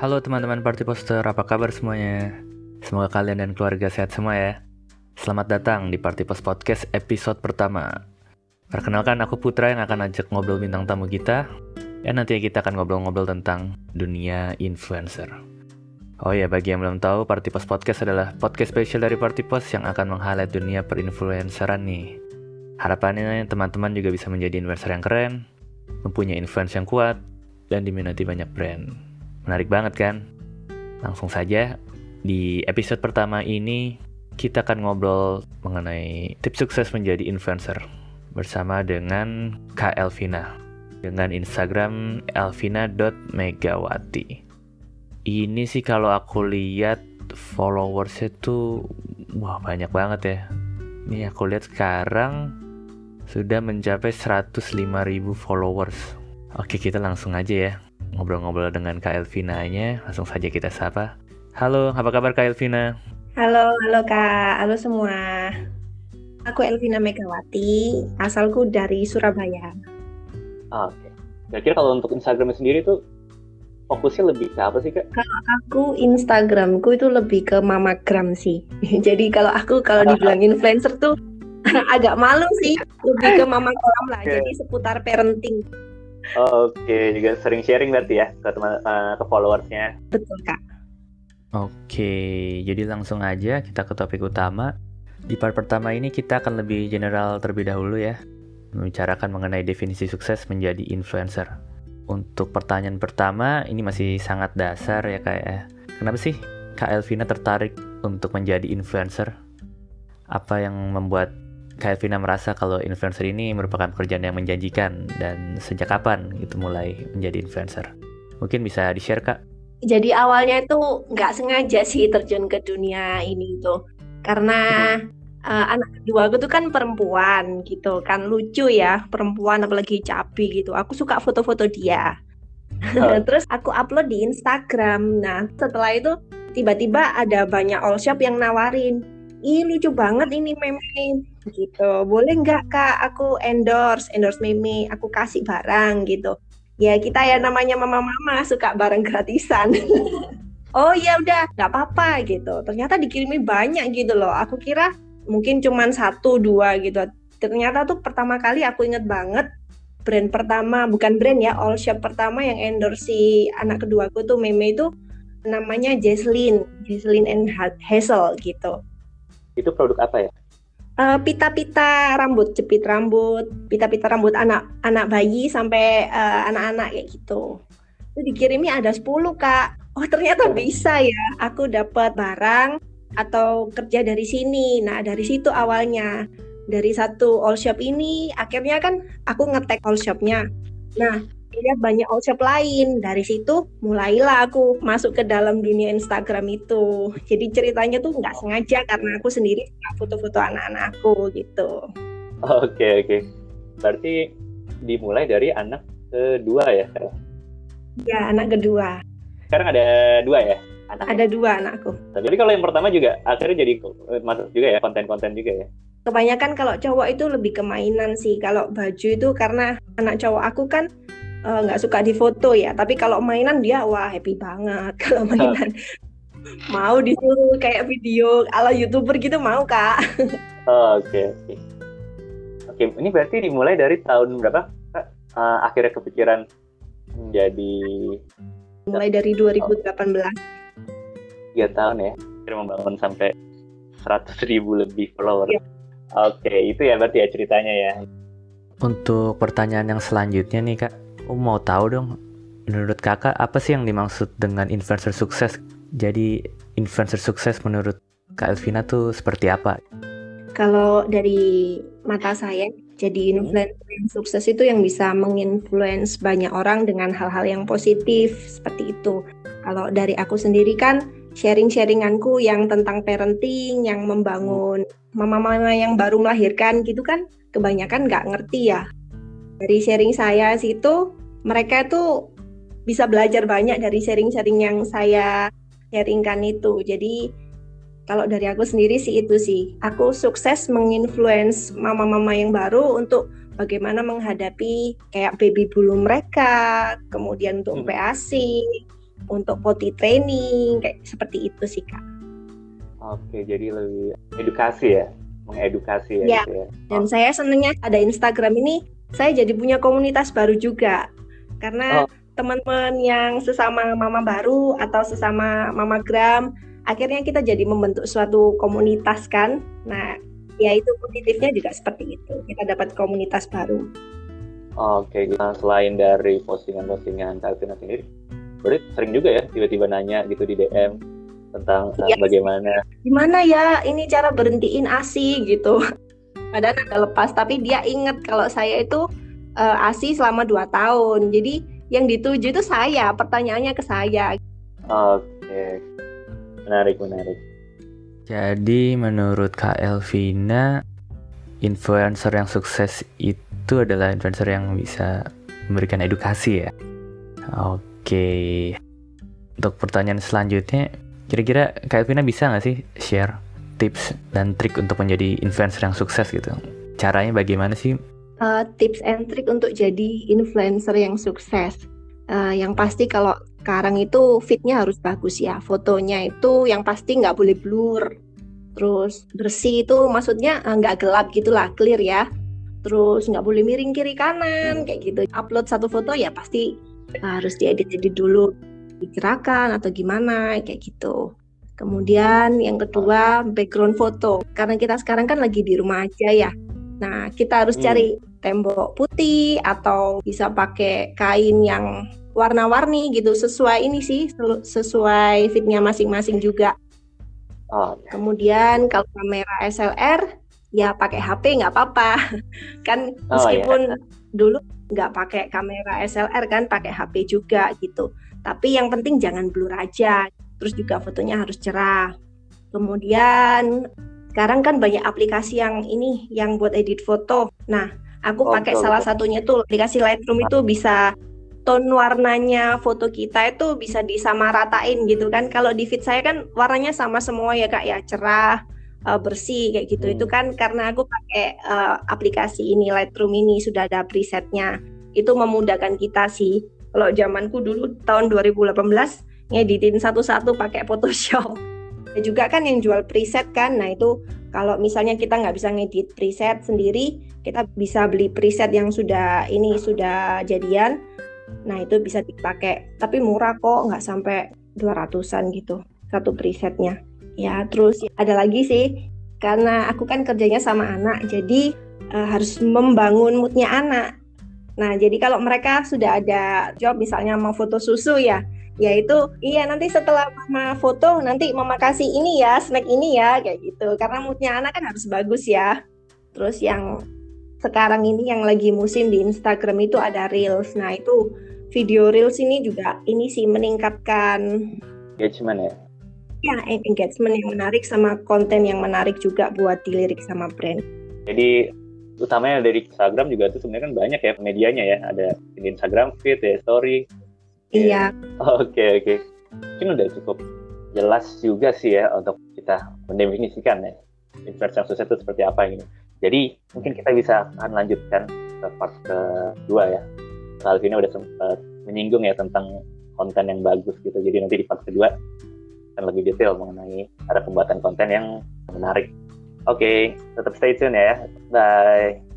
Halo teman-teman Party Poster, apa kabar semuanya? Semoga kalian dan keluarga sehat semua ya. Selamat datang di Party Post Podcast episode pertama. Perkenalkan aku Putra yang akan ajak ngobrol bintang tamu kita. Ya nanti kita akan ngobrol-ngobrol tentang dunia influencer. Oh ya, bagi yang belum tahu, Party Post Podcast adalah podcast spesial dari Party Post yang akan meng-highlight dunia perinfluenceran nih. Harapannya teman-teman juga bisa menjadi influencer yang keren, mempunyai influence yang kuat, dan diminati banyak brand. Menarik banget kan? Langsung saja, di episode pertama ini kita akan ngobrol mengenai tips sukses menjadi influencer bersama dengan Kak Elvina dengan Instagram elvina.megawati. Ini sih kalau aku lihat followersnya tuh wah banyak banget ya. Ini aku lihat sekarang sudah mencapai 105.000 followers. Oke, kita langsung aja ya ngobrol-ngobrol dengan Kak Elvina-nya. Langsung saja kita sapa. Halo, apa kabar Kak Elvina? Halo, halo Kak. Halo semua. Aku Elvina Megawati, asalku dari Surabaya. Oke. Okay. Kira-kira kalau untuk Instagram sendiri tuh fokusnya lebih ke apa sih kak? Kalau aku Instagramku itu lebih ke mamagram sih. Jadi kalau aku kalau dibilang influencer tuh agak malu sih, lebih ke mama kolam lah. Okay. Jadi seputar parenting. Oke, okay, juga sering sharing berarti ya ke teman uh, ke followersnya. Betul kak. Oke, jadi langsung aja kita ke topik utama. Di part pertama ini kita akan lebih general terlebih dahulu ya, membicarakan mengenai definisi sukses menjadi influencer. Untuk pertanyaan pertama, ini masih sangat dasar ya kayak ya. Kenapa sih Kak Elvina tertarik untuk menjadi influencer? Apa yang membuat Kak Elvina merasa kalau influencer ini merupakan pekerjaan yang menjanjikan dan sejak kapan itu mulai menjadi influencer? Mungkin bisa di-share Kak? Jadi awalnya itu nggak sengaja sih terjun ke dunia ini itu karena uh, anak kedua aku tuh kan perempuan gitu kan. Lucu ya perempuan apalagi cabi gitu. Aku suka foto-foto dia. Oh. terus aku upload di Instagram. Nah setelah itu tiba-tiba ada banyak all shop yang nawarin. Ih lucu banget ini meme gitu. Boleh nggak kak? Aku endorse endorse meme aku kasih barang gitu. Ya kita ya namanya mama-mama suka barang gratisan. Oh ya udah nggak apa-apa gitu. Ternyata dikirimi banyak gitu loh. Aku kira mungkin cuma satu dua gitu. Ternyata tuh pertama kali aku inget banget brand pertama bukan brand ya all shop pertama yang endorse si anak kedua aku tuh meme itu namanya Jesslyn Jesslyn and Hazel gitu. Itu produk apa ya? Uh, pita-pita rambut, jepit rambut, pita-pita rambut anak anak bayi sampai uh, anak-anak kayak gitu. Itu dikirimi ada 10 kak. Oh ternyata bisa ya. Aku dapat barang atau kerja dari sini. Nah dari situ awalnya dari satu all shop ini akhirnya kan aku ngetek all shopnya. Nah lihat banyak shop lain. Dari situ mulailah aku masuk ke dalam dunia Instagram itu. Jadi ceritanya tuh nggak sengaja karena aku sendiri foto-foto anak-anak aku gitu. Oke okay, oke. Okay. Berarti dimulai dari anak kedua ya? Ya anak kedua. Sekarang ada dua ya? Anak ada dua anakku. Tapi kalau yang pertama juga akhirnya jadi masuk juga ya konten-konten juga ya? Kebanyakan kalau cowok itu lebih kemainan sih. Kalau baju itu karena anak cowok aku kan Eh, nggak uh, suka difoto ya. Tapi kalau mainan dia wah happy banget. Kalau mainan mau disuruh kayak video ala youtuber gitu mau kak. Oke oke. Oke ini berarti dimulai dari tahun berapa kak? Uh, akhirnya kepikiran menjadi mulai dari 2018 tiga tahun ya. Akhirnya membangun sampai seratus ribu lebih follower. Ya. oke itu ya berarti ya ceritanya ya. Untuk pertanyaan yang selanjutnya nih kak Aku mau tahu dong, menurut kakak apa sih yang dimaksud dengan influencer sukses? Jadi influencer sukses menurut Kak Elvina tuh seperti apa? Kalau dari mata saya, jadi influencer yang sukses itu yang bisa menginfluence banyak orang dengan hal-hal yang positif seperti itu. Kalau dari aku sendiri kan sharing-sharinganku yang tentang parenting, yang membangun mama-mama yang baru melahirkan gitu kan, kebanyakan nggak ngerti ya. Dari sharing saya situ, mereka itu bisa belajar banyak dari sharing-sharing yang saya sharingkan itu. Jadi kalau dari aku sendiri sih itu sih, aku sukses menginfluence mama-mama yang baru untuk bagaimana menghadapi kayak baby bulu mereka, kemudian untuk hmm. PASI, untuk potty training kayak seperti itu sih kak. Oke, jadi lebih edukasi ya, mengedukasi ya. Ya. Gitu ya. Dan saya senangnya ada Instagram ini, saya jadi punya komunitas baru juga karena Oh. teman-teman yang sesama mama baru atau sesama mamagram, akhirnya kita jadi membentuk suatu komunitas kan. Nah, ya itu positifnya juga seperti itu. Kita dapat komunitas baru. Oke, nah, selain dari postingan-postingan Kak Alvina sendiri, berarti sering juga ya tiba-tiba nanya gitu di DM tentang Iya. bagaimana Gimana ya ini cara berhentiin ASI gitu. Padahal ada lepas, tapi dia ingat kalau saya itu eh, ASI selama 2 tahun. Jadi yang dituju itu saya, pertanyaannya ke saya. Oke, menarik menarik. Jadi menurut Kak Elvina, influencer yang sukses itu adalah influencer yang bisa memberikan edukasi ya. Oke. Untuk pertanyaan selanjutnya, kira-kira Kak Elvina bisa nggak sih share tips dan trik untuk menjadi influencer yang sukses gitu? Caranya bagaimana sih? Eh, tips and trick untuk jadi influencer yang sukses. Eh, yang pasti kalau sekarang itu fitnya harus bagus ya, fotonya itu yang pasti nggak boleh blur. Terus bersih itu maksudnya eh, nggak gelap gitulah, clear ya. Terus nggak boleh miring kiri kanan kayak gitu. Upload satu foto ya pasti harus diedit-edit dulu, digerakkan atau gimana kayak gitu. Kemudian yang kedua background foto. Karena kita sekarang kan lagi di rumah aja ya. Nah, kita harus Hmm. cari tembok putih atau bisa pakai kain yang warna-warni gitu sesuai ini sih sesuai fitnya masing-masing juga. Oh, Kemudian kalau kamera SLR ya pakai HP nggak apa-apa. Kan Oh, meskipun dulu nggak pakai kamera SLR kan pakai HP juga gitu. Tapi yang penting jangan blur aja. Terus juga fotonya harus cerah. Kemudian sekarang kan banyak aplikasi yang ini yang buat edit foto. Nah, aku Oh, pakai betul, salah betul. satunya tuh aplikasi Lightroom itu bisa tone warnanya foto kita itu bisa disamaratain gitu kan. Kalau di feed saya kan warnanya sama semua ya Kak ya, cerah, eh, bersih kayak gitu. Hmm. Itu kan karena aku pakai eh, aplikasi ini Lightroom ini sudah ada presetnya. Itu memudahkan kita sih. Kalau zamanku dulu tahun 2018 ngeditin satu-satu pakai Photoshop. Ada juga kan yang jual preset kan. Nah, itu kalau misalnya kita nggak bisa ngedit preset sendiri, kita bisa beli preset yang sudah ini sudah jadian. Nah, itu bisa dipakai. Tapi murah kok, nggak sampai 200-an gitu satu presetnya. Ya, terus ada lagi sih karena aku kan kerjanya sama anak, jadi eh, harus membangun moodnya anak. Nah, jadi kalau mereka sudah ada job misalnya mau foto susu ya, yaitu iya nanti setelah mama foto nanti mama kasih ini ya snack ini ya kayak gitu karena moodnya anak kan harus bagus ya terus yang sekarang ini yang lagi musim di Instagram itu ada reels nah itu video reels ini juga ini sih meningkatkan engagement ya. ya engagement yang menarik sama konten yang menarik juga buat dilirik sama brand Jadi utamanya dari Instagram juga tuh sebenarnya kan banyak ya medianya ya. Ada di Instagram feed ya, story. Iya Oke oke. Mungkin udah cukup jelas juga sih ya untuk kita mendefinisikan ya influencer yang sukses itu seperti apa ini. Jadi mungkin kita bisa akan lanjutkan ke part kedua ya. Kak Alvina udah sempat menyinggung ya tentang konten yang bagus gitu. Jadi nanti di part kedua akan lebih detail mengenai cara pembuatan konten yang menarik. Oke, tetap stay tune ya. Bye.